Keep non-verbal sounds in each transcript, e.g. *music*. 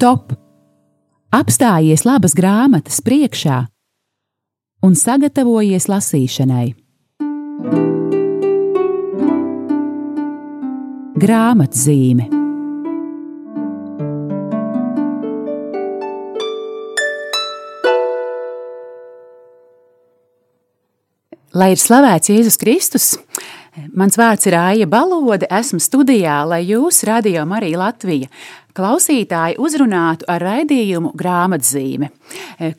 Stop! Apstājies labas grāmatas priekšā un sagatavojies lasīšanai. Grāmatzīme Lai ir slavēts Jēzus Kristus! Mans vārds ir Aija Balode, esmu studijā, lai jūs, Radio Marija Latvija, klausītāji uzrunātu ar raidījumu grāmatzīme,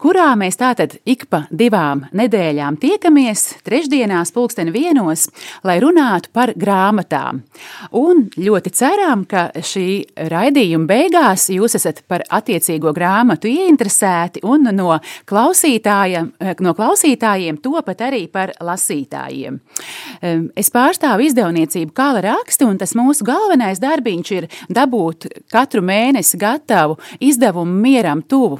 kurā mēs tātad ik pa divām nedēļām tiekamies trešdienās pulksteni vienos, lai runātu par grāmatām. Un ļoti ceram, ka šī raidījuma beigās jūs esat par attiecīgo grāmatu ieinteresēti un no klausītājiem, no klausītājiem topat arī par lasītājiem. Es pārstāvu izdevniecību Kala raksti, un tas mūsu galvenais darbiņš ir dabūt katru katru mēnesi gatavu izdevumu mieram tuvu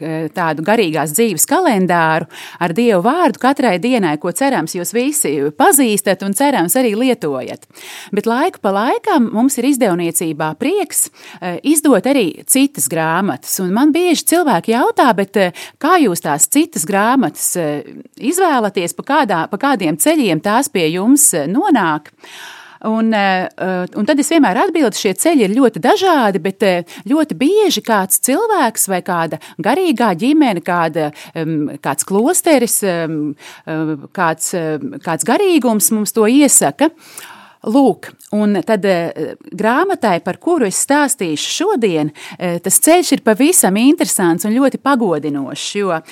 e, tādu garīgās dzīves kalendāru ar Dievu vārdu katrai dienai, ko cerams jūs visi pazīstat un cerams arī lietojat. Bet laiku pa laikam mums ir izdevniecībā prieks e, izdot arī citas grāmatas. Un man bieži cilvēki jautā, bet kā jūs tās citas grāmatas izvēlaties, pa, kādā, pa kādiem ceļiem tās pie jums nonāk? Un, eh, un tad es vienmēr atbildu, šie ceļi ir ļoti dažādi, bet eh, ļoti bieži kāds cilvēks vai kāda garīgā ģimene, kāda, kāds klosteris, kāds, kāds garīgums mums to iesaka. Lūk, un tad uh, grāmatai, par kuru es stāstīšu šodien, uh, tas ceļš ir pavisam interesants un ļoti pagodinošs, jo uh,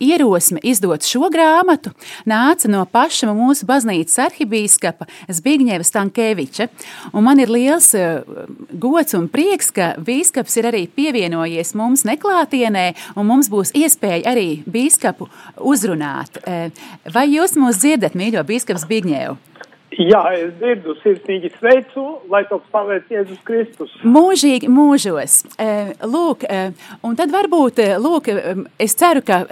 ierosme izdot šo grāmatu nāca no paša mūsu baznīcas arhibīskapa Zbigņeva Stankeviča, un man ir liels gods un prieks, ka bīskaps ir arī pievienojies mums neklātienē, un mums būs iespēja arī bīskapu uzrunāt. Vai jūs mūs dzirdat, mīļo bīskaps Zbigņevu? Jā, es dzirdu, sirsnīgi sveicu, lai to slavēts Jēzus Kristus. Mūžīgi mūžos. Lūk, un tad varbūt, lūk, es ceru, ka,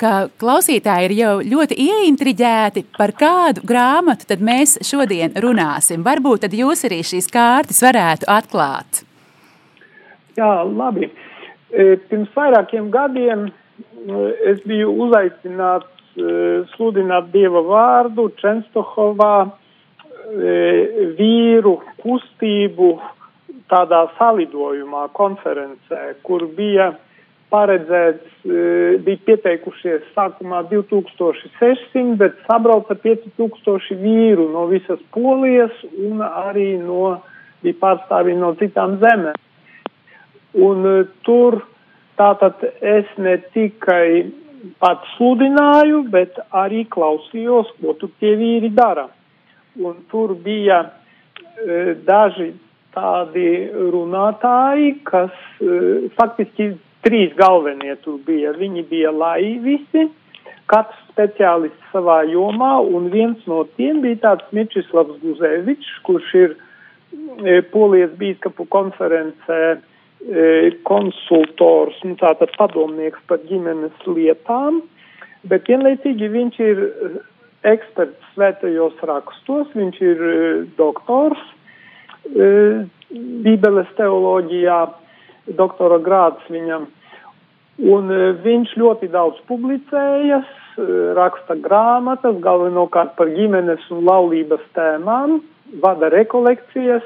ka klausītāji ir jau ļoti ieintriģēti par kādu grāmatu tad mēs šodien runāsim. Varbūt tad jūs arī šīs kārtas varētu atklāt. Jā, labi. Pirms vairākiem gadiem es biju uzaicināts sludināt Dieva vārdu Čenstohovā E, vīru kustību tādā salidojumā, konferencē, kur bija paredzēts, e, bija pieteikušies sākumā 2600, bet sabrauca 5000 vīru no visas Polijas un arī no, bija pārstāvji no citām zemēm. Un e, tur tātad es ne tikai pats sludināju, bet arī klausījos, ko tur tie vīri dara un tur bija e, daži tādi runātāji, kas e, faktiski trīs galvenie tur bija. Viņi bija laivisi, katrs speciālists savā jomā, un viens no tiem bija tāds Mičislavs Guzevičs, kurš ir e, Polijas bīskapu konferencē e, konsultors, nu tātad padomnieks par ģimenes lietām, bet vienlaicīgi viņš ir eksperts svētajos rakstos, viņš ir e, doktors e, Bībeles teoloģijā, doktora grāds viņam. Un e, viņš ļoti daudz publicējas, raksta grāmatas, galvenokārt par ģimenes un laulības tēmām, vada rekolekcijas,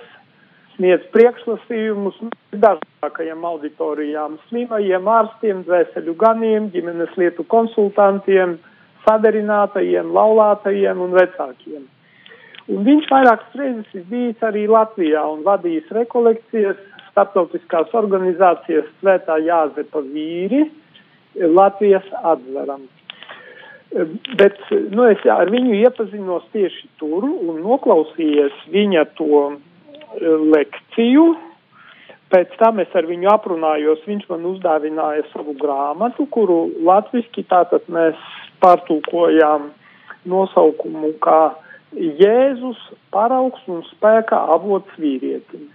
sniedz priekšlasījumus dažākajām auditorijām, slimajiem ārstiem, dvēseļu ganiem, ģimenes lietu konsultantiem, uh, sadarinātajiem, laulātajiem un vecākiem. Un viņš vairākas reizes ir bijis arī Latvijā un vadījis rekolekcijas starptautiskās organizācijas Svētā Jāzepa vīri Latvijas atveram. Bet nu, es ar viņu iepazinos tieši tur un noklausījies viņa to e, lekciju. Pēc tam es ar viņu aprunājos, viņš man uzdāvināja savu grāmatu, kuru latviski tātad mēs pārtulkojām nosaukumu kā Jēzus paraugs un spēka avots vīrietim.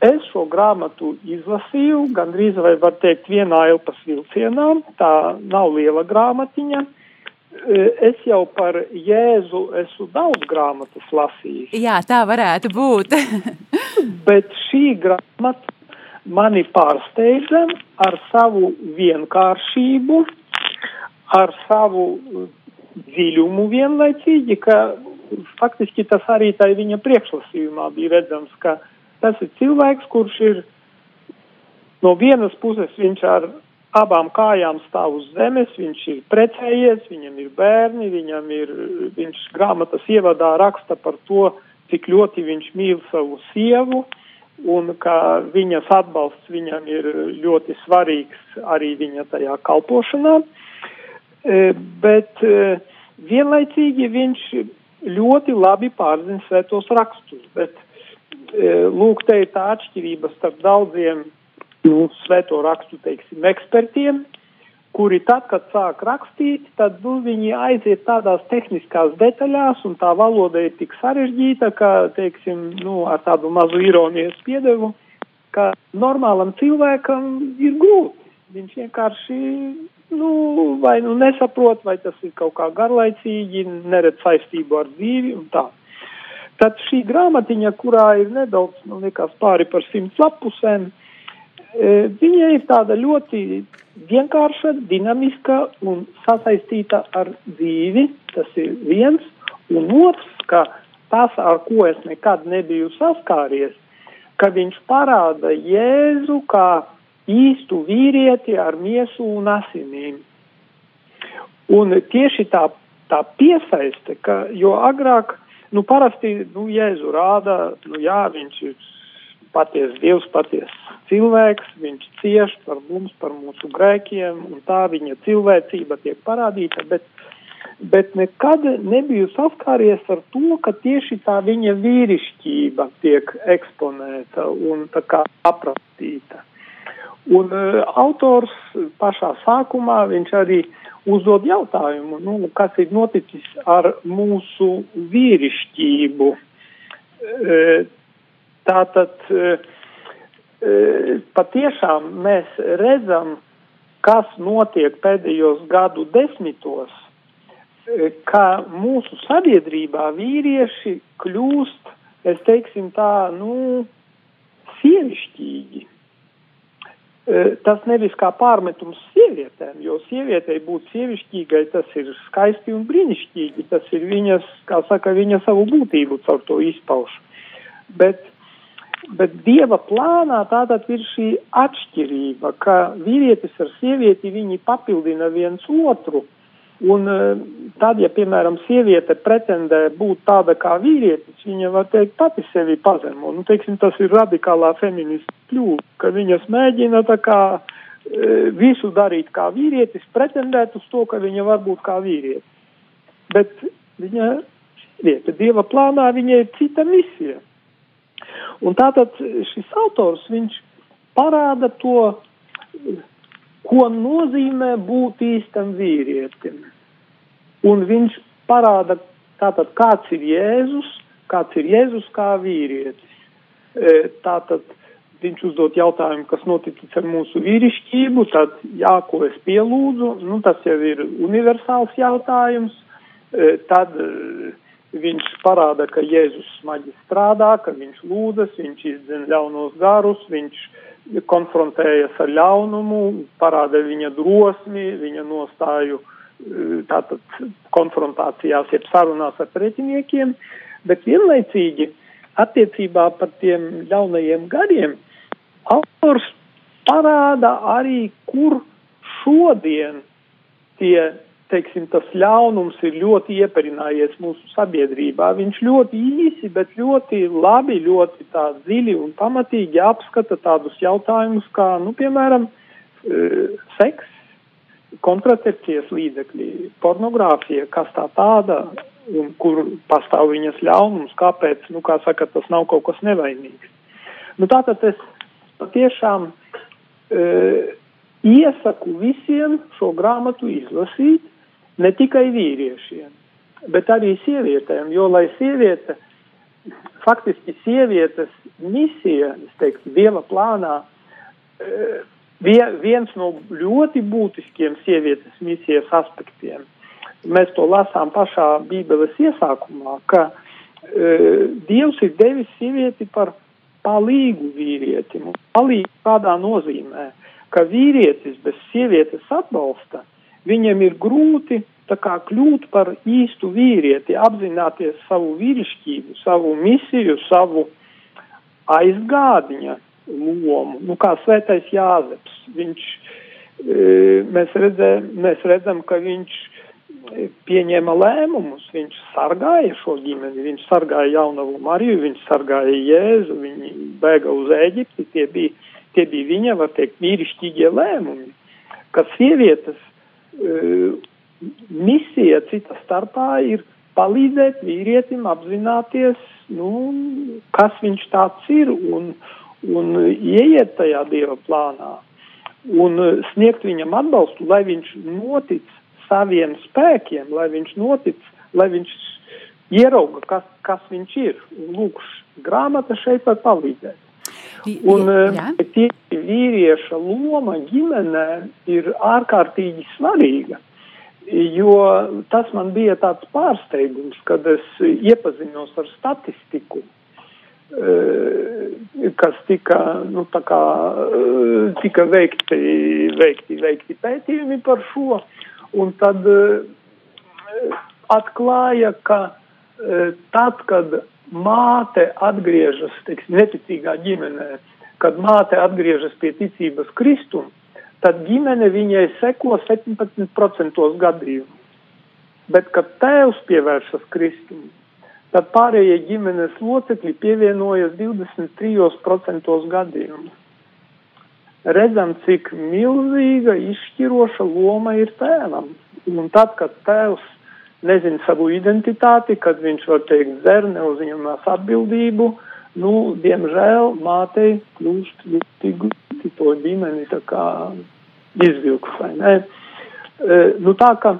Es šo grāmatu izlasīju, gandrīz vai var teikt vienā elpas vilcienā, tā nav liela grāmatiņa. Es jau par Jēzu esmu daudz grāmatas lasījis. Jā, tā varētu būt. *laughs* Bet šī grāmata mani pārsteidza ar savu vienkāršību, ar savu dziļumu vienlaicīgi, ka faktiski tas arī tā viņa priekšlasījumā bija redzams, ka tas ir cilvēks, kurš ir no vienas puses viņš ar abām kājām stāv uz zemes, viņš ir precējies, viņam ir bērni, viņam ir, viņš grāmatas ievadā raksta par to, cik ļoti viņš mīl savu sievu un ka viņas atbalsts viņam ir ļoti svarīgs arī viņa tajā kalpošanā. E, bet vienlaicīgi viņš ļoti labi pārzina svētos rakstus, bet lūk, te ir tā atšķirība starp daudziem nu, svēto rakstu, teiksim, ekspertiem, kuri tad, kad sāk rakstīt, tad nu, viņi aiziet tādās tehniskās detaļās, un tā valoda ir tik sarežģīta, ka, teiksim, nu, ar tādu mazu ironijas piedevu, ka normālam cilvēkam ir grūti. Viņš vienkārši, nu, vai nu nesaprot, vai tas ir kaut kā garlaicīgi, neredz saistību ar dzīvi un tā. Tad šī grāmatiņa, kurā ir nedaudz, man liekas, pāri par simts lapusēm, E, viņa ir tāda ļoti vienkārša, dinamiska un sasaistīta ar dzīvi. Tas ir viens. Un otrs, ka tas, ar ko es nekad nebiju saskāries, ka viņš parāda Jēzu kā īstu vīrieti ar miesu un asinīm. Un tieši tā, tā piesaiste, ka, jo agrāk, nu parasti, nu, Jēzu rāda, nu jā, viņš ir patiesa Dievs, patiesa cilvēks, viņš cieš par mums, par mūsu grēkiem, un tā viņa cilvēcība tiek parādīta, bet, bet nekad nebiju saskāries ar to, ka tieši tā viņa vīrišķība tiek eksponēta un tā kā aprakstīta. Un uh, autors pašā sākumā viņš arī uzdod jautājumu, nu, kas ir noticis ar mūsu vīrišķību. Uh, Tātad e, e, patiešām mēs redzam, kas notiek pēdējos gadu desmitos, ka mūsu sabiedrībā vīrieši kļūst, es teiksim tā, nu, sievišķīgi. Tas nevis kā pārmetums sievietēm, jo sievietei būt sievišķīgai tas ir skaisti un brīnišķīgi, tas ir viņas, kā saka, viņa savu būtību caur to izpauž. Bet Bet dieva plānā tātad ir šī atšķirība, ka vīrietis ar sievieti viņi papildina viens otru. Un eh, tad, ja, piemēram, sieviete pretendē būt tāda kā vīrietis, viņa var teikt pati sevi pazemo. Nu, teiksim, tas ir radikālā feminista kļūda, ka viņas mēģina tā kā e, visu darīt kā vīrietis, pretendēt uz to, ka viņa var būt kā vīrietis. Bet viņa sieviete, dieva plānā, viņa ir cita misija. Un tātad šis autors, viņš parāda to, ko nozīmē būt īstam vīrietim. Un viņš parāda tātad, kāds ir Jēzus, kāds ir Jēzus kā vīrietis. E, tātad viņš uzdot jautājumu, kas noticis ar mūsu vīrišķību, tad jā, ko es pielūdzu, nu tas jau ir universāls jautājums. E, tad viņš parāda, ka Jēzus smagi strādā, ka viņš lūdzas, viņš izdzen ļaunos garus, viņš konfrontējas ar ļaunumu, parāda viņa drosmi, viņa nostāju eh, tātad konfrontācijās, jeb sarunās ar pretiniekiem, bet vienlaicīgi attiecībā par tiem ļaunajiem gariem autors parāda arī, kur šodien tie teiksim, tas ļaunums ir ļoti ieperinājies mūsu sabiedrībā. Viņš ļoti īsi, bet ļoti labi, ļoti tā dziļi un pamatīgi apskata tādus jautājumus kā, nu, piemēram, e, seks, kontracepcijas līdzekļi, pornogrāfija, kas tā tāda un kur pastāv viņas ļaunums, kāpēc, nu, kā saka, tas nav kaut kas nevainīgs. Nu, tātad es patiešām e, iesaku visiem šo grāmatu izlasīt, ne tikai vīriešiem, bet arī sievietēm, jo, lai sieviete, faktiski sievietes misija, es teiktu, Dieva plānā, eh, viens no ļoti būtiskiem sievietes misijas aspektiem. Mēs to lasām pašā Bībeles iesākumā, ka uh, Dievs ir devis sievieti par palīgu vīrietim. Palīgu kādā nozīmē, ka vīrietis bez sievietes atbalsta, viņam ir grūti kā kļūt par īstu vīrieti, apzināties savu vīrišķību, savu misiju, savu aizgādņa lomu. Nu, kā svētais Jāzeps, viņš, e, mēs, redzē, mēs redzam, ka viņš pieņēma lēmumus, viņš sargāja šo ģimeni, viņš sargāja jaunavu Mariju, viņš sargāja Jēzu, viņi bēga uz Ēģipti, tie bija, tie bija viņa, var teikt, vīrišķīgie lēmumi, ka sievietes misija cita starpā ir palīdzēt vīrietim apzināties, nu, kas viņš tāds ir un, un ieiet tajā Dieva plānā un sniegt viņam atbalstu, lai viņš notic saviem spēkiem, lai viņš notic, lai viņš ierauga, kas, kas viņš ir. Lūk, grāmata šeit var palīdzēt. Un jā. tie vīrieša loma ģimenē ir ārkārtīgi svarīga, jo tas man bija tāds pārsteigums, kad es iepazinos ar statistiku, kas tika, nu, kā, tika veikti, veikti, veikti pētījumi par šo. Un tad atklāja, ka tad, kad māte atgriežas, teiksim, neticīgā ģimenē, kad māte atgriežas pie ticības Kristum, tad ģimene viņai seko 17% gadījumu. Bet, kad tēvs pievēršas Kristum, tad pārējie ģimenes locekļi pievienojas 23% gadījumu redzam, cik milzīga izšķiroša loma ir tēvam. Un tad, kad tēvs nezina savu identitāti, kad viņš var teikt dzer, neuzņemās atbildību, nu, diemžēl mātei kļūst ļoti grūti to ģimeni tā kā izvilkt, vai ne? E, nu, tā ka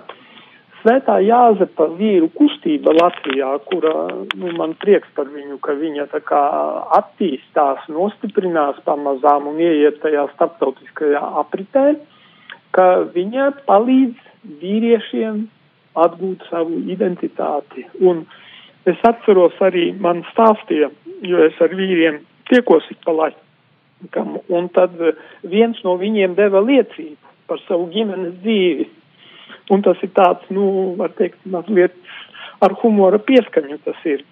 Svētā Jāzepa vīru kustība Latvijā, kura, nu, man prieks par viņu, ka viņa tā kā attīstās, nostiprinās pamazām un ieiet tajā starptautiskajā apritē, ka viņa palīdz vīriešiem atgūt savu identitāti. Un es atceros arī, man stāstīja, jo es ar vīriem tiekos ik pa laikam, un tad viens no viņiem deva liecību par savu ģimenes dzīvi Un tas ir tāds, nu, var teikt, mazliet ar humora pieskaņu tas ir,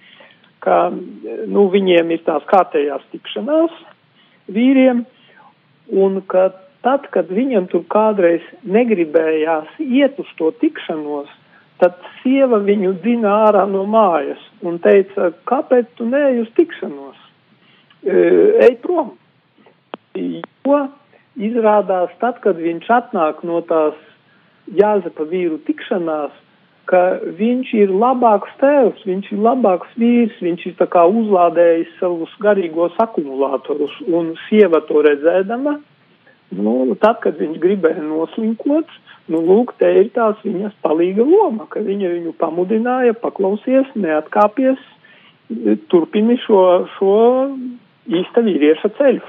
ka, nu, viņiem ir tās kārtējās tikšanās vīriem, un ka tad, kad viņam tur kādreiz negribējās iet uz to tikšanos, tad sieva viņu dzina ārā no mājas un teica, kāpēc tu neej uz tikšanos? E, ej prom. Jo izrādās tad, kad viņš atnāk no tās Jāzepa vīru tikšanās, ka viņš ir labāks tēvs, viņš ir labāks vīrs, viņš ir tā kā uzlādējis savus garīgos akumulātorus, un sieva to redzēdama, nu, tad, kad viņš gribēja noslinkot, nu, lūk, te ir tās viņas palīga loma, ka viņa viņu pamudināja, paklausies, neatkāpies, turpini šo, šo īsta vīrieša ceļu.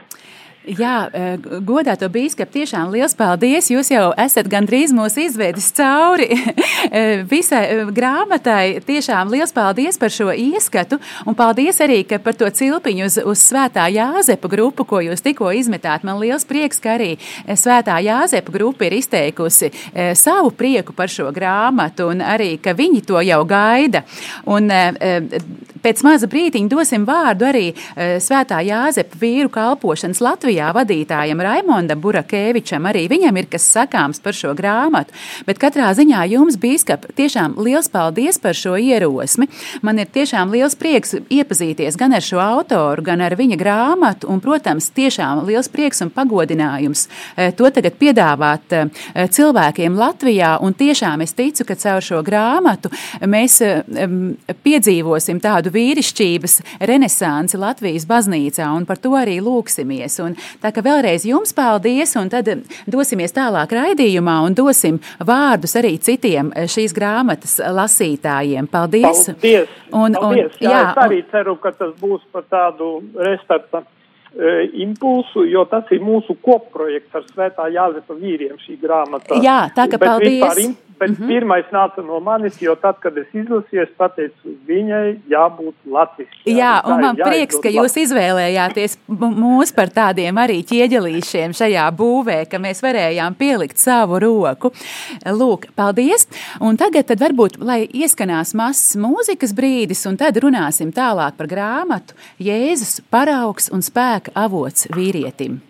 Jā, e, godāto bīskapu, tiešām liels paldies. Jūs jau esat gandrīz mūsu izvedis cauri *laughs* e, visai e, grāmatai. Tiešām liels paldies par šo ieskatu un paldies arī par to cilpiņu uz, uz Svētā Jāzepa grupu, ko jūs tikko izmetāt. Man liels prieks, ka arī Svētā Jāzepa grupa ir izteikusi savu prieku par šo grāmatu un arī, ka viņi to jau gaida. Un pēc maza brītiņa dosim vārdu arī Svētā Jāzepa vīru kalpošanas Latvijas. Latvijā vadītājam Raimondam Burakēvičam arī viņam ir kas sakāms par šo grāmatu. Bet katrā ziņā jums, bīskap, tiešām liels paldies par šo ierosmi. Man ir tiešām liels prieks iepazīties gan ar šo autoru, gan ar viņa grāmatu, un, protams, tiešām liels prieks un pagodinājums eh, to tagad piedāvāt eh, cilvēkiem Latvijā. Un tiešām es ticu, ka caur šo grāmatu mēs eh, piedzīvosim tādu vīrišķības renesansi Latvijas baznīcā, un par to arī lūksimies. Un Tā kā vēlreiz jums paldies, un tad dosimies tālāk raidījumā un dosim vārdus arī citiem šīs grāmatas lasītājiem. Paldies! Paldies! Un, paldies. Un, jā, jā, es arī ceru, ka tas būs par tādu restarta e, impulsu, jo tas ir mūsu kopprojekts ar Svētā Jāzepa vīriem šī grāmata. Jā, tā ka Bet paldies! Vispār, bet mm -hmm. pirmais nāca no manis, jo tad, kad es izlasīju, es pateicu, viņai jābūt latviski. Jā, jā un man prieks, ka jūs izvēlējāties mūs par tādiem arī ķieģelīšiem šajā būvē, ka mēs varējām pielikt savu roku. Lūk, paldies! Un tagad tad varbūt, lai ieskanās mazs mūzikas brīdis, un tad runāsim tālāk par grāmatu Jēzus paraugs un spēka avots vīrietim.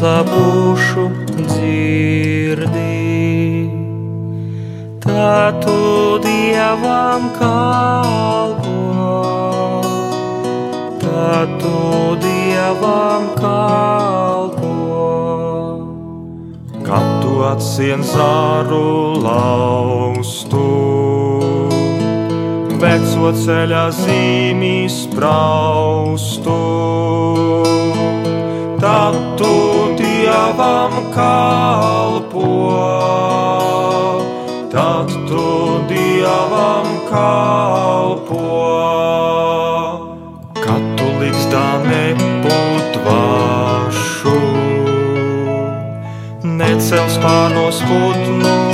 Izslāpušu dzirdī. Tā tu dievam kalpo, tā tu dievam kalpo. Kad tu atsien zāru laustu, veco ceļa zīmīs spraustu. Tad tu dievam kalpo, tad tu dievam kalpo. Kad tu līdzdā neputvašu, necels pārnos putnu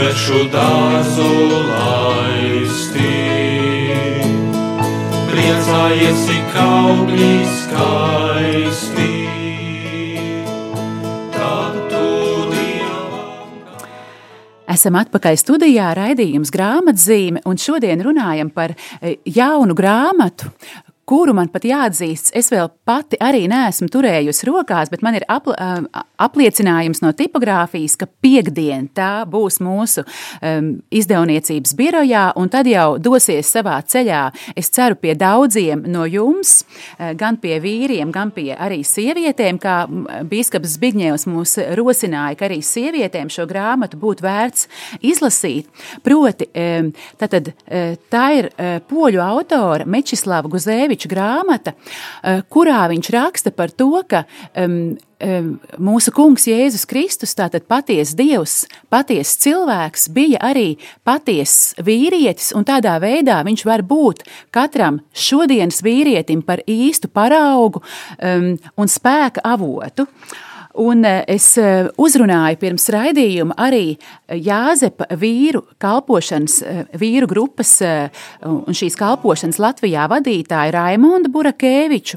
svešu dārzu laisti. Priecājies, cik augļi skaisti. Esam atpakaļ studijā, raidījums grāmatzīme, un šodien runājam par e, jaunu grāmatu, kuru man pat jāatzīst, es vēl pati arī neesmu turējusi rokās, bet man ir apl apliecinājums no tipogrāfijas, ka piekdien tā būs mūsu um, izdevniecības birojā, un tad jau dosies savā ceļā. Es ceru pie daudziem no jums, gan pie vīriem, gan pie arī sievietēm, kā bīskaps Zbigņevs mūs rosināja, ka arī sievietēm šo grāmatu būtu vērts izlasīt. Proti, tātad, tā ir poļu autora Mečislava Guzēviča Pēča grāmata, eh, kurā viņš raksta par to, ka um, mūsu kungs Jēzus Kristus, tātad patiesa dievs, patiesa cilvēks, bija arī patiesa vīrietis, un tādā veidā viņš var būt katram šodienas vīrietim par īstu paraugu um, un spēka avotu. Uh, Un eh, es eh, uzrunāju pirms raidījuma arī Jāzepa vīru kalpošanas, eh, vīru grupas un šīs kalpošanas Latvijā vadītāju Raimondu Burakēviču.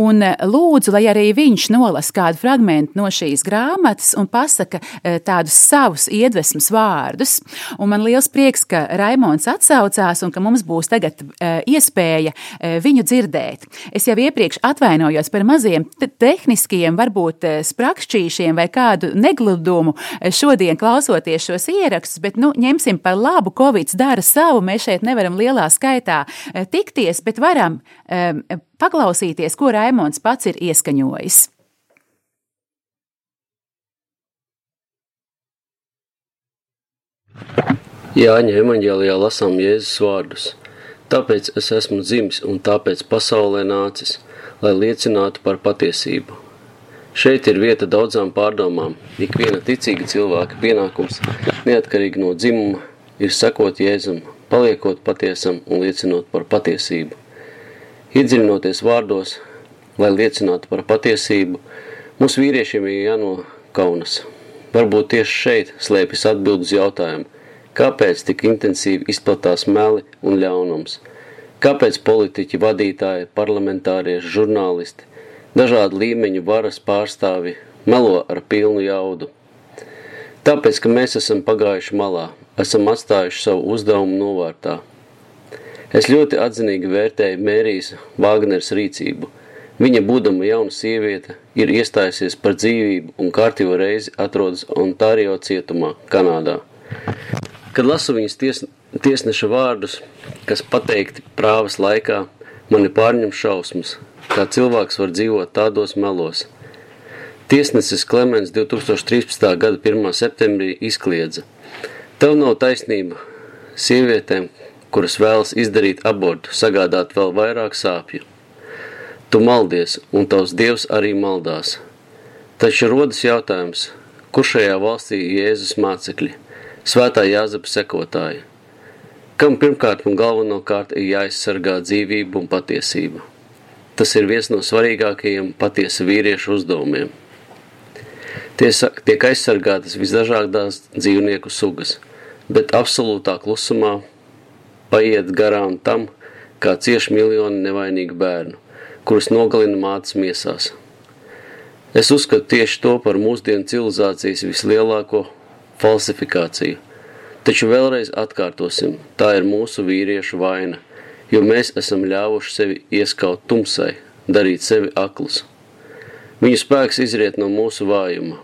Un lūdzu, lai arī viņš nolas kādu fragmentu no šīs grāmatas un pasaka tādus savus iedvesmas vārdus. Un man liels prieks, ka Raimonds atsaucās un ka mums būs tagad iespēja viņu dzirdēt. Es jau iepriekš atvainojos par maziem tehniskiem, varbūt sprādzieniem rakšķīšiem vai kādu negludumu šodien klausoties šos ierakstus, bet nu, ņemsim par labu, Covid dara savu. Mēs šeit nevaram lielā skaitā eh, tikties, bet varam um, paklausīties, ko Raimons pats ir ieskaņojis. Jāņa evanģēlijā lasām Jēzus vārdus. Tāpēc es esmu dzimis un tāpēc pasaulē nācis, lai liecinātu par patiesību. Šeit ir vieta daudzām pārdomām. Ik viena ticīga cilvēka pienākums, neatkarīgi no dzimuma, ir sekot Jēzum, paliekot patiesam un liecinot par patiesību. Iedziļinoties vārdos, lai liecinātu par patiesību, mums vīriešiem ir jānokaunas. Varbūt tieši šeit slēpjas atbildes jautājumu, kāpēc tik intensīvi izplatās meli un ļaunums, kāpēc politiķi, vadītāji, parlamentārieši, žurnālisti dažādu līmeņu varas pārstāvi melo ar pilnu jaudu. Tāpēc, ka mēs esam pagājuši malā, esam atstājuši savu uzdevumu novārtā. Es ļoti atzinīgi vērtēju Mērijas Vāgners rīcību. Viņa, būdama jauna sieviete, ir iestājusies par dzīvību un kārtīgo reizi atrodas Ontārio cietumā, Kanādā. Kad lasu viņas ties, tiesneša vārdus, kas pateikti prāvas laikā, mani pārņem šausmas, kā cilvēks var dzīvot tādos melos. Tiesnesis Klemens 2013. gada 1. septembrī izkliedza: Tev nav taisnība sievietēm, kuras vēlas izdarīt abortu, sagādāt vēl vairāk sāpju. Tu maldies, un tavs dievs arī maldās. Taču rodas jautājums, kur šajā valstī Jēzus mācekļi, svētā Jāzepa sekotāji? Kam pirmkārt un galvenokārt ir jāizsargā dzīvība un patiesība? Tas ir viens no svarīgākajiem patiesa vīriešu uzdevumiem. Tiek aizsargātas visdažādās dzīvnieku sugas, bet absolūtā klusumā paiet garām tam, kā cieši miljoni nevainīgu bērnu kuras nogalina mātes miesās. Es uzskatu tieši to par mūsdienu civilizācijas vislielāko falsifikāciju. Taču vēlreiz atkārtosim, tā ir mūsu vīriešu vaina, jo mēs esam ļāvuši sevi ieskaut tumsai, darīt sevi aklus. Viņu spēks izriet no mūsu vājuma,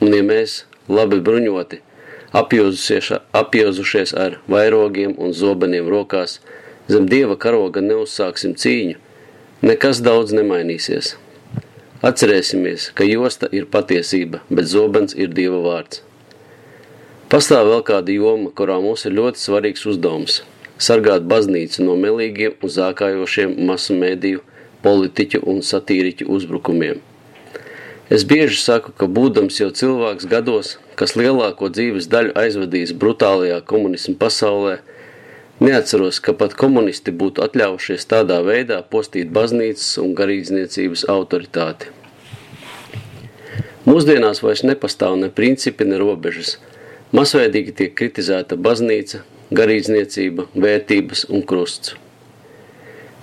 un ja mēs, labi bruņoti, apjozušies ar vairogiem un zobeniem rokās, zem dieva karoga neuzsāksim cīņu, Nekas daudz nemainīsies. Atcerēsimies, ka josta ir patiesība, bet zobens ir Dieva vārds. Pastāv vēl kāda joma, kurā mums ir ļoti svarīgs uzdevums – sargāt baznīcu no melīgiem un zākājošiem masu mēdīju, politiķu un satīriķu uzbrukumiem. Es bieži saku, ka būdams jau cilvēks gados, kas lielāko dzīves daļu aizvadījis brutālajā komunismu pasaulē – Neatceros, ka pat komunisti būtu atļaujušies tādā veidā postīt baznīcas un garīdzniecības autoritāti. Mūsdienās vairs nepastāv ne principi, ne robežas. Masveidīgi tiek kritizēta baznīca, garīdzniecība, vērtības un krusts.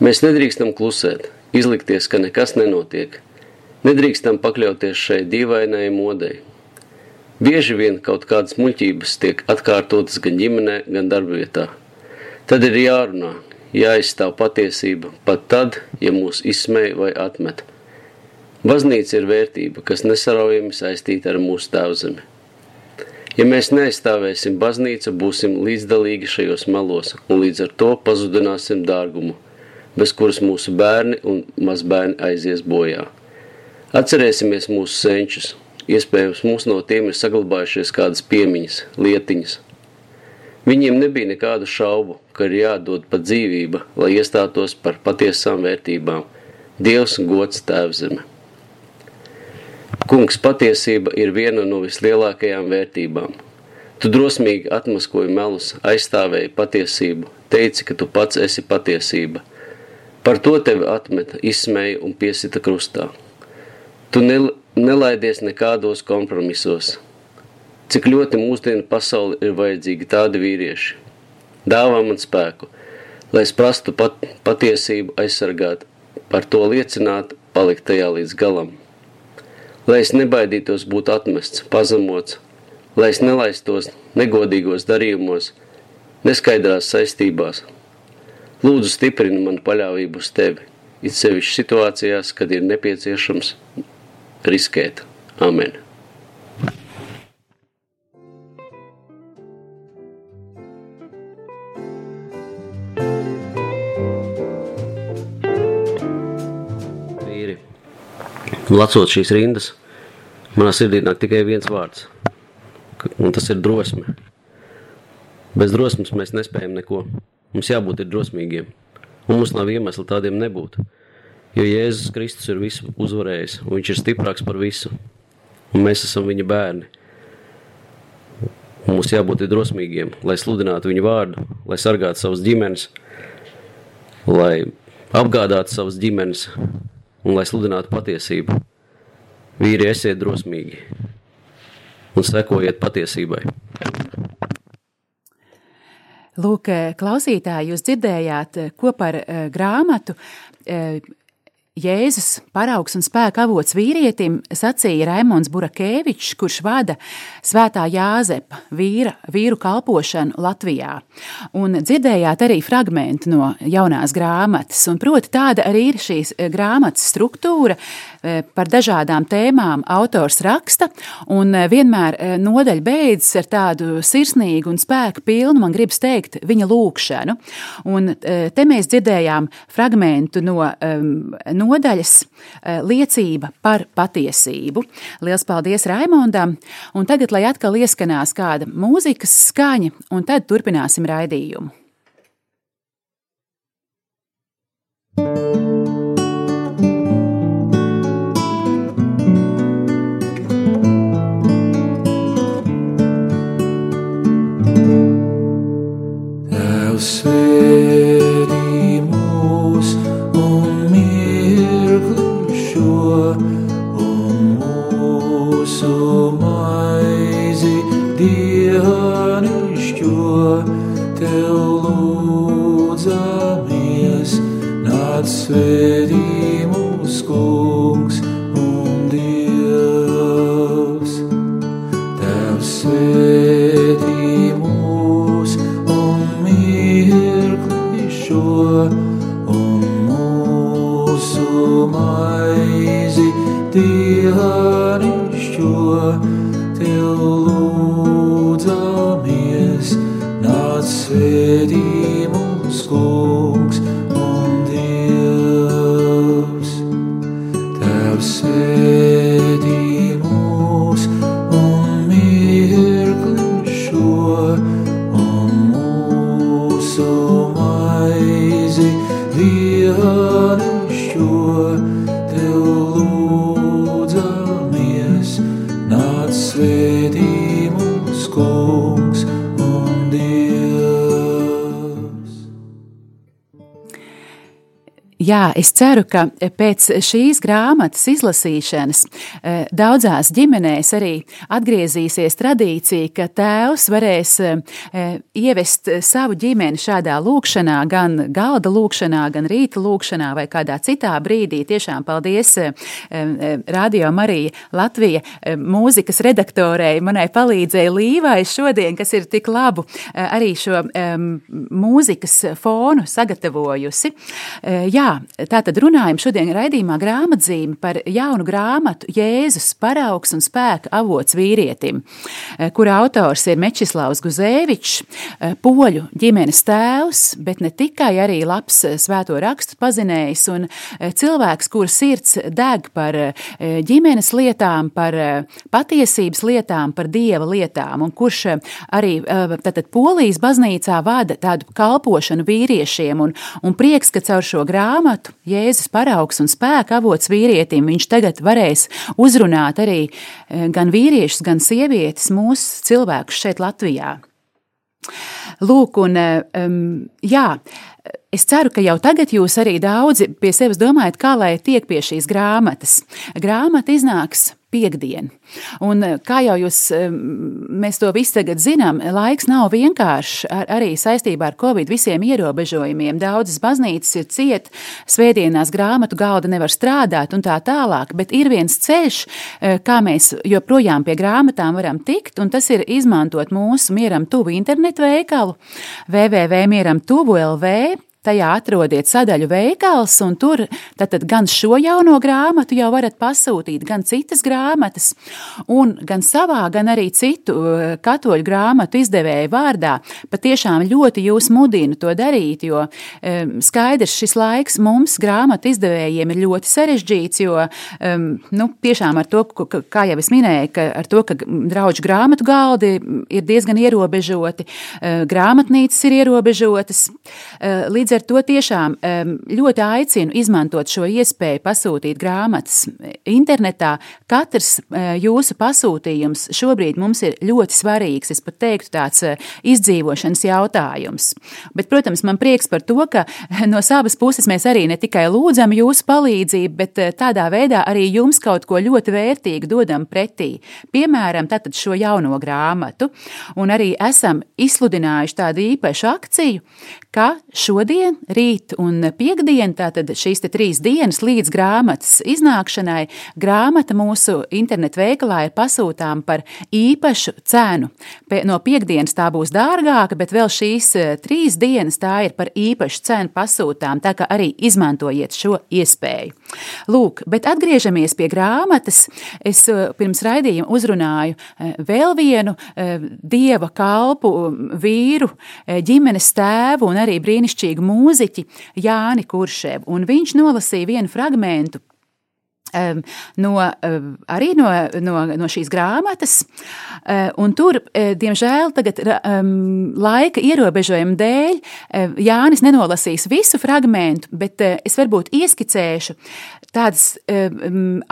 Mēs nedrīkstam klusēt, izlikties, ka nekas nenotiek. Nedrīkstam pakļauties šai dīvainai modei. Bieži vien kaut kādas muļķības tiek atkārtotas gan ģimenē, gan darbvietā. Tad ir jārunā, jāizstāv patiesība, pat tad, ja mūs izsmēja vai atmet. Baznīca ir vērtība, kas nesaraujami saistīta ar mūsu tēvzemi. Ja mēs neaizstāvēsim baznīcu, būsim līdzdalīgi šajos melos un līdz ar to pazudināsim dārgumu, bez kuras mūsu bērni un mazbērni aizies bojā. Atcerēsimies mūsu senčus, iespējams mums no tiem ir saglabājušies kādas piemiņas, lietiņas – Viņiem nebija nekādu šaubu, ka ir jādod pat dzīvība, lai iestātos par patiesām vērtībām – Dievs, gods, tēvzeme. Kungs, patiesība ir viena no vislielākajām vērtībām. Tu drosmīgi atmaskoji melus, aizstāvēji patiesību, teici, ka tu pats esi patiesība. Par to tevi atmeta, izsmēja un piesita krustā. Tu nelaidies nekādos kompromisos, Cik ļoti mūsdienu pasauli ir vajadzīgi tādi vīrieši. Dāvā man spēku, lai es prastu pat, patiesību aizsargāt, par to liecināt, palikt tajā līdz galam. Lai es nebaidītos būt atmests, pazemots, lai es nelaistos negodīgos darījumos, neskaidrās saistībās. Lūdzu stiprini man paļāvību uz tevi, it sevišķi situācijās, kad ir nepieciešams riskēt. Amen. Lacot šīs rindas, manā sirdī nāk tikai viens vārds, un tas ir drosme. Bez drosmes mēs nespējam neko. Mums jābūt drosmīgiem, un mums nav iemesla tādiem nebūt. Jo Jēzus Kristus ir visu uzvarējis, un viņš ir stiprāks par visu, un mēs esam viņa bērni. Un mums jābūt drosmīgiem, lai sludinātu viņu vārdu, lai sargātu savas ģimenes, lai apgādātu savas ģimenes, un lai sludinātu patiesību. Vīri, esiet drosmīgi un sekojiet patiesībai. Lūk, klausītāji, jūs dzirdējāt, ko par grāmatu Jēzus paraugs un spēka avots vīrietim, sacīja Raimons Burakēvičs, kurš vada svētā Jāzepa vīra, vīru kalpošanu Latvijā. Un dzirdējāt arī fragmentu no jaunās grāmatas, un proti tāda arī ir šīs eh, grāmatas struktūra, eh, par dažādām tēmām autors raksta, un eh, vienmēr nodaļa beidzas ar tādu sirsnīgu un spēku pilnu, man gribas teikt, viņa lūkšanu. Un te mēs dzirdējām fragmentu no um, nodaļas eh, liecība par patiesību. Lielas paldies Raimondam, un tagad, lai atkal ieskanās kāda mūzikas skaņa, un tad turpināsim raidījumu. tev lūdzamies, nāc svētī mūsu. Jā, es ceru, ka pēc šīs grāmatas izlasīšanas e, daudzās ģimenēs arī atgriezīsies tradīcija, ka tēvs varēs e, ievest savu ģimeni šādā lūkšanā, gan galda lūkšanā, gan rīta lūkšanā vai kādā citā brīdī. Tiešām paldies e, Radio Marija Latvija mūzikas redaktorei, manai palīdzēja Līvai šodien, kas ir tik labu arī šo mūzikas fonu sagatavojusi. Jā, tātad runājam šodien raidījumā grāmatzīme par jaunu grāmatu Jēzus paraugs un spēka avots vīrietim, eh, kura autors ir Mečislavs Guzēvičs, eh, poļu ģimenes tēvs, bet ne tikai arī labs eh, svēto rakstu pazinējs un cilvēks, kura sirds deg par ģimenes lietām, par patiesības lietām, par dieva lietām, un kurš arī tātad Polijas baznīcā vada tādu kalpošanu vīriešiem, un, un prieks, ka caur šo grāmatu grāmatu Jēzus paraugs un spēka avots vīrietim, viņš tagad varēs uzrunāt arī eh, gan vīriešus, gan sievietes, mūsu cilvēkus šeit Latvijā. Lūk, un um, jā, Es ceru, ka jau tagad jūs arī daudzi pie sevis domājat, kā lai tiek pie šīs grāmatas. Grāmata iznāks piekdiena. Un, eh, kā jau jūs, eh, mēs to visu tagad zinām, laiks nav vienkāršs ar, arī saistībā ar Covid visiem ierobežojumiem. Daudzas baznīcas ir ciet, svētdienās grāmatu galda nevar strādāt un tā tālāk, bet ir viens ceļš, eh, kā mēs joprojām pie grāmatām varam tikt, un tas ir izmantot mūsu mieram tuvu internetu veikalu www.mieram tuvu LV Tajā atrodiet sadaļu veikals, un tur tātad gan šo jauno grāmatu jau varat pasūtīt, gan citas grāmatas, un gan savā, gan arī citu uh, katoļu grāmatu izdevēju vārdā. Patiešām ļoti jūs mudinu to darīt, jo um, skaidrs šis laiks mums grāmatu izdevējiem ir ļoti sarežģīts, jo um, nu, tiešām ar to, kā jau es minēju, ka ar to, ka draudžu grāmatu galdi ir diezgan ierobežoti, uh, grāmatnīcas ir ierobežotas. Uh, līdz ar to tiešām ļoti aicinu izmantot šo iespēju pasūtīt grāmatas internetā. Katrs e, jūsu pasūtījums šobrīd mums ir ļoti svarīgs. Es pat teiktu, tāds e, izdzīvošanas jautājums. Bet, protams, man prieks par to, ka no savas puses mēs arī ne tikai lūdzam jūsu palīdzību, bet tādā veidā arī jums kaut ko ļoti vērtīgu dodam pretī. Piemēram, šo jauno grāmatu. Un arī esam izsludinājuši tādu īpašu akciju, ka šodien sestdien, rīt un piekdien, tātad šīs trīs dienas līdz grāmatas iznākšanai, grāmata mūsu internetu veikalā ir pasūtām par īpašu cenu. No piekdienas tā būs dārgāka, bet vēl šīs eh, trīs dienas tā ir par īpašu cenu pasūtām, tā kā arī izmantojiet šo iespēju. Lūk, bet atgriežamies pie grāmatas. Es eh, pirms raidījuma uzrunāju eh, vēl vienu dieva kalpu vīru, ģimenes tēvu un arī brīnišķīgu mūziķi Jāni Kurševu. Un viņš nolasīja vienu fragmentu no, arī no, no, no šīs grāmatas. Un tur, diemžēl, tagad, laika ierobežojuma dēļ Jānis nenolasīs visu fragment, bet es varbūt ieskicēšu. Tādas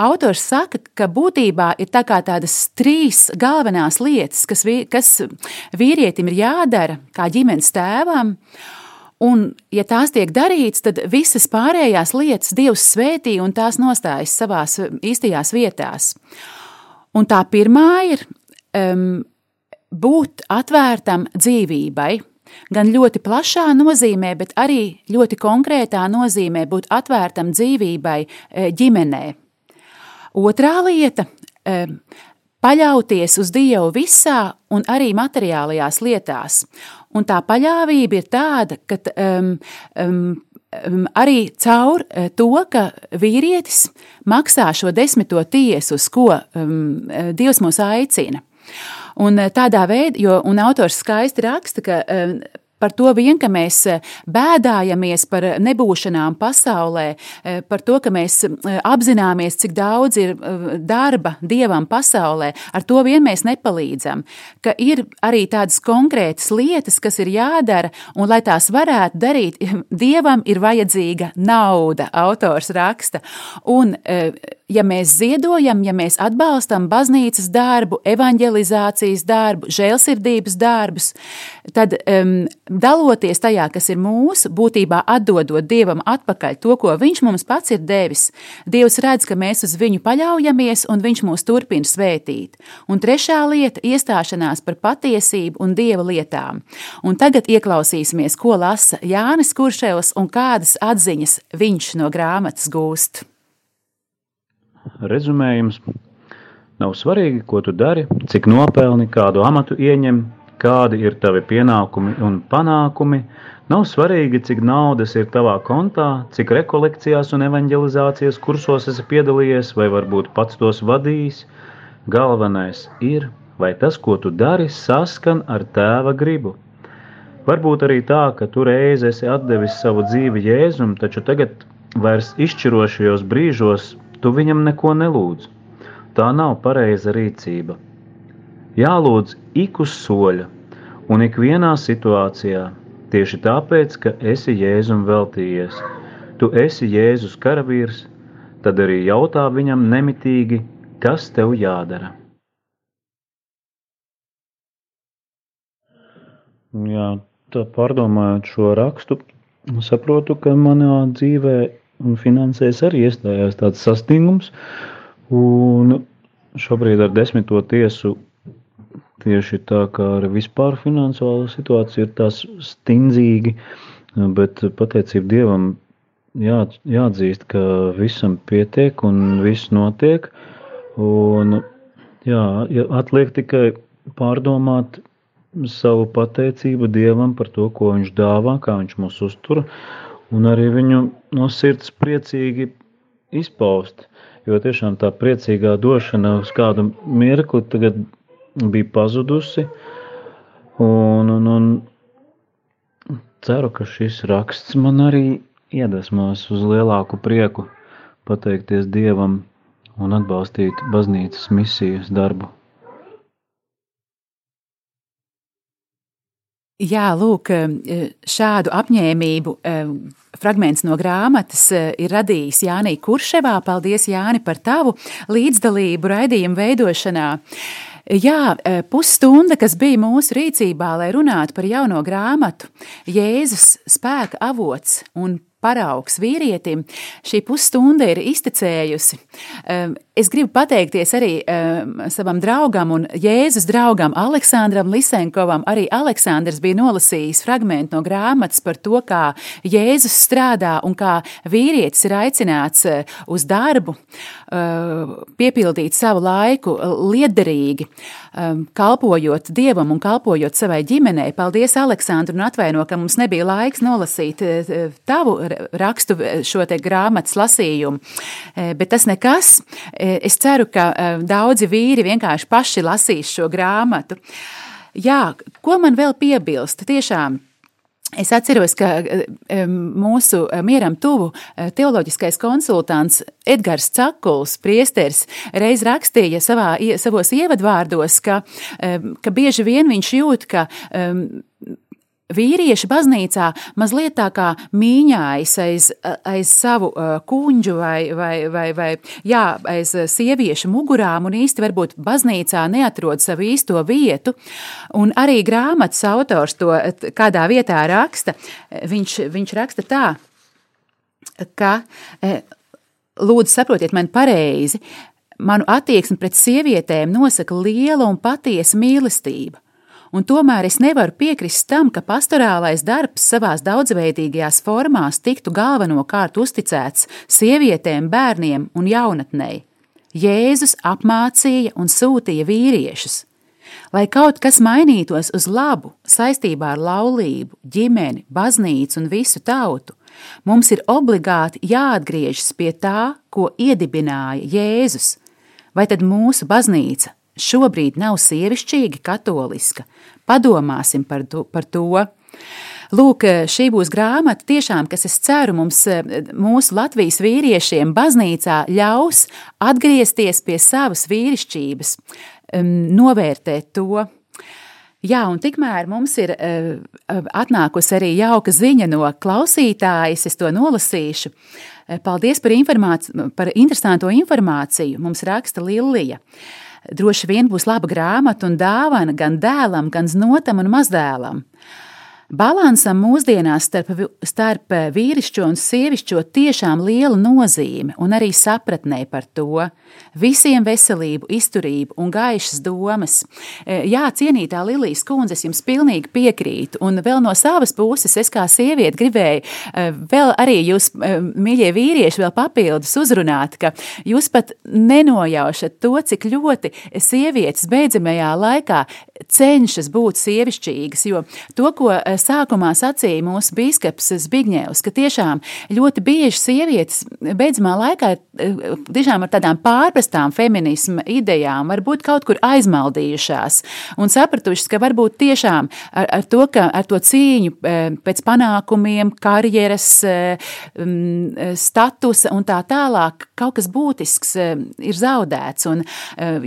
autors saka, ka būtībā ir tā tādas trīs galvenās lietas, kas, kas vīrietim ir jādara kā ģimenes tēvam. Un, ja tās tiek darītas, tad visas pārējās lietas Dievs svētī un tās nostājas savās īstajās vietās. Un tā pirmā ir um, būt atvērtam dzīvībai. Gan ļoti plašā nozīmē, bet arī ļoti konkrētā nozīmē būt atvērtam dzīvībai e, ģimenē. Otrā lieta um, paļauties uz Dievu visā un arī materiālajās lietās. Un tā paļāvība ir tāda, ka um, um, arī caur uh, to, ka vīrietis maksā šo desmito tiesu, uz ko um, Dievs mūs aicina. Un uh, tādā veidā, jo autors skaisti raksta, ka um, par to vien, ka mēs eh, bēdājamies par nebūšanām pasaulē, eh, par to, ka mēs eh, apzināmies, cik daudz ir darba dievam pasaulē, ar to vien mēs nepalīdzam. Ka ir arī tādas konkrētas lietas, kas ir jādara, un lai tās varētu darīt, *laughs* dievam ir vajadzīga nauda, autors raksta. Un, ja mēs ziedojam, ja mēs atbalstam baznīcas darbu, evanģelizācijas darbu, žēlsirdības darbus, tad um, daloties tajā, kas ir mūsu, būtībā atdodot Dievam atpakaļ to, ko Viņš mums pats ir devis, Dievs redz, ka mēs uz viņu paļaujamies un Viņš mūs turpina svētīt. Un trešā lieta - iestāšanās par patiesību un Dieva lietām. Un tagad ieklausīsimies, ko lasa Jānis Kurševs un kādas atziņas viņš no grāmatas gūst rezumējums. Nav svarīgi, ko tu dari, cik nopelni, kādu amatu ieņem, kādi ir tavi pienākumi un panākumi. Nav svarīgi, cik naudas ir tavā kontā, cik rekolekcijās un evanģelizācijas kursos esi piedalījies, vai varbūt pats tos vadījis. Galvenais ir, vai tas, ko tu dari, saskan ar tēva gribu. Varbūt arī tā, ka tu reiz esi atdevis savu dzīvi Jēzum, taču tagad vairs izšķirošajos brīžos tu viņam neko nelūdz. Tā nav pareiza rīcība. Jālūdz ik uz soļa un ikvienā situācijā, tieši tāpēc, ka esi Jēzum veltījies. Tu esi Jēzus karavīrs, tad arī jautā viņam nemitīgi, kas tev jādara. Jā, tā pārdomājot šo rakstu, saprotu, ka manā dzīvē un finansēs arī iestājās tāds sastingums. Un šobrīd ar desmito tiesu tieši tā kā ar vispār finansuālo situāciju ir tās stindzīgi, bet pateicību Dievam jā, jāatzīst, ka visam pietiek un viss notiek. Un, jā, atliek tikai pārdomāt savu pateicību Dievam par to, ko Viņš dāvā, kā Viņš mūs uztur, un arī viņu no sirds priecīgi izpaust. Jo tiešām tā priecīgā došana uz kādu mirkli tagad bija pazudusi. Un, un, un ceru, ka šis raksts man arī iedvesmos uz lielāku prieku pateikties Dievam un atbalstīt baznīcas misijas darbu. Jā, lūk, eh, šādu apņēmību eh, fragments no grāmatas eh, ir radījis Jānis Kurševā. Paldies, Jāni, par tavu līdzdalību raidījumu veidošanā. Jā, pusstunda, kas bija mūsu rīcībā, lai runātu par jauno grāmatu, Jēzus spēka avots un paraugs vīrietim. Šī pusstunda ir iztecējusi. Es gribu pateikties arī savam draugam un Jēzus draugam Aleksandram Lisenkovam. Arī Aleksandrs bija nolasījis fragment no grāmatas par to, kā Jēzus strādā un kā vīrietis ir aicināts uh, uz darbu, uh, piepildīt savu laiku liederīgi, um, kalpojot Dievam un kalpojot savai ģimenei. Paldies, Aleksandru, un atvaino, ka mums nebija laiks nolasīt tavu rakstu šo te grāmatas lasījumu, bet tas nekas. Es ceru, ka daudzi vīri vienkārši paši lasīs šo grāmatu. Jā, ko man vēl piebilst? Tiešām. Es atceros, ka mūsu mieram tuvu teoloģiskais konsultants Edgars Cakuls, priesteris, reiz rakstīja savā, savos ievadvārdos, ka, ka bieži vien viņš jūt, ka Vīrieši baznīcā mazliet tā kā mīņājas aiz, aiz savu kuģu vai, vai, vai, vai jā, aiz sieviešu mugurām, un īsti varbūt baznīcā neatrod savu īsto vietu. Un arī grāmatas autors to kādā vietā raksta. Viņš, viņš raksta tā, ka, lūdzu, saprotiet mani pareizi, manu attieksmi pret sievietēm nosaka liela un patiesa mīlestība un tomēr es nevaru piekrist tam, ka pastorālais darbs savās daudzveidīgajās formās tiktu galvenokārt uzticēts sievietēm, bērniem un jaunatnei. Jēzus apmācīja un sūtīja vīriešus. Lai kaut kas mainītos uz labu saistībā ar laulību, ģimeni, baznīcu un visu tautu, mums ir obligāti jāatgriežas pie tā, ko iedibināja Jēzus. Vai tad mūsu baznīca šobrīd nav sievišķīgi katoliska. Padomāsim par to. Par to. Lūk, šī būs grāmata, tiešām, kas, es ceru, mums, mūsu Latvijas vīriešiem, baznīcā ļaus atgriezties pie savas vīrišķības, novērtēt to. Jā, un tikmēr mums ir uh, atnākusi arī jauka ziņa no klausītājas, es to nolasīšu. Paldies par, par interesanto informāciju, mums raksta Lilija. Droši vien būs laba grāmata un dāvana gan dēlam, gan znotam un mazdēlam. Balansam mūsdienās starp, starp vīrišķo un sievišķo tiešām liela nozīme un arī sapratnē par to. Visiem veselību, izturību un gaišas domas. E, jā, cienītā Lilijas kundze, es jums pilnīgi piekrītu. Un vēl no savas puses, es kā sieviete gribēju e, vēl arī jūs, mīļie vīrieši, vēl papildus uzrunāt, ka jūs pat nenojaušat to, cik ļoti sievietes beidzamajā laikā cenšas būt sievišķīgas, jo to, ko sākumā sacīja mūsu bīskaps Zbigņevs, ka tiešām ļoti bieži sievietes beidzamā laikā tiešām ar tādām pārprastām feminisma idejām varbūt kaut kur aizmaldījušās un sapratušas, ka varbūt tiešām ar, ar, to, ka, ar to cīņu e, pēc panākumiem, karjeras, statusa un tā tālāk kaut kas būtisks ir zaudēts. Un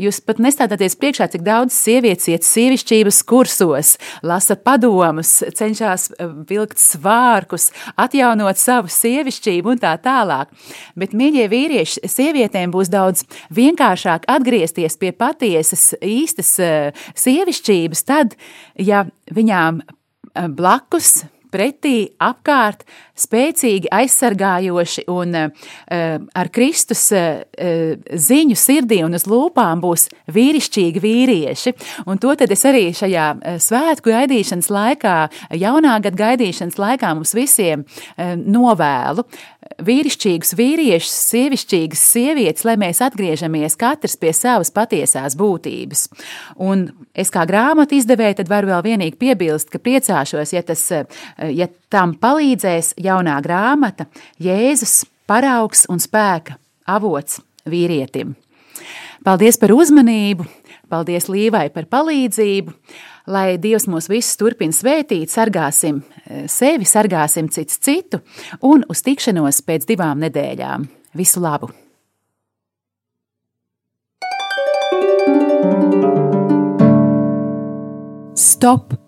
jūs pat nestādāties priekšā, cik daudz sievietes iet sievišķības kursos, lasa padomus, cenšas eh, vilkt svārkus, atjaunot savu sievišķību un tā tālāk. Bet, mīļie vīrieši, sievietēm būs daudz vienkāršāk atgriezties pie patiesas, īstas eh, sievišķības tad, ja viņām eh, blakus pretī, apkārt, spēcīgi, aizsargājoši un uh, ar Kristus uh, ziņu sirdī un uz lūpām būs vīrišķīgi vīrieši. Un to tad es arī šajā svētku gaidīšanas laikā, jaunā gada gaidīšanas laikā mums visiem novēlu vīrišķīgus vīriešus, sievišķīgas sievietes, lai mēs atgriežamies katrs pie savas patiesās būtības. Un es kā grāmatu izdevēju, tad varu vēl vienīgi piebilst, ka priecāšos, ja, tas, ja tam palīdzēs jaunā grāmata Jēzus paraugs un spēka avots vīrietim. Paldies par uzmanību, paldies Līvai par palīdzību. Lai Dievs mūs visus turpina svētīt, sargāsim eh, sevi, sargāsim cits citu un uz tikšanos pēc divām nedēļām. Visu labu! Stop!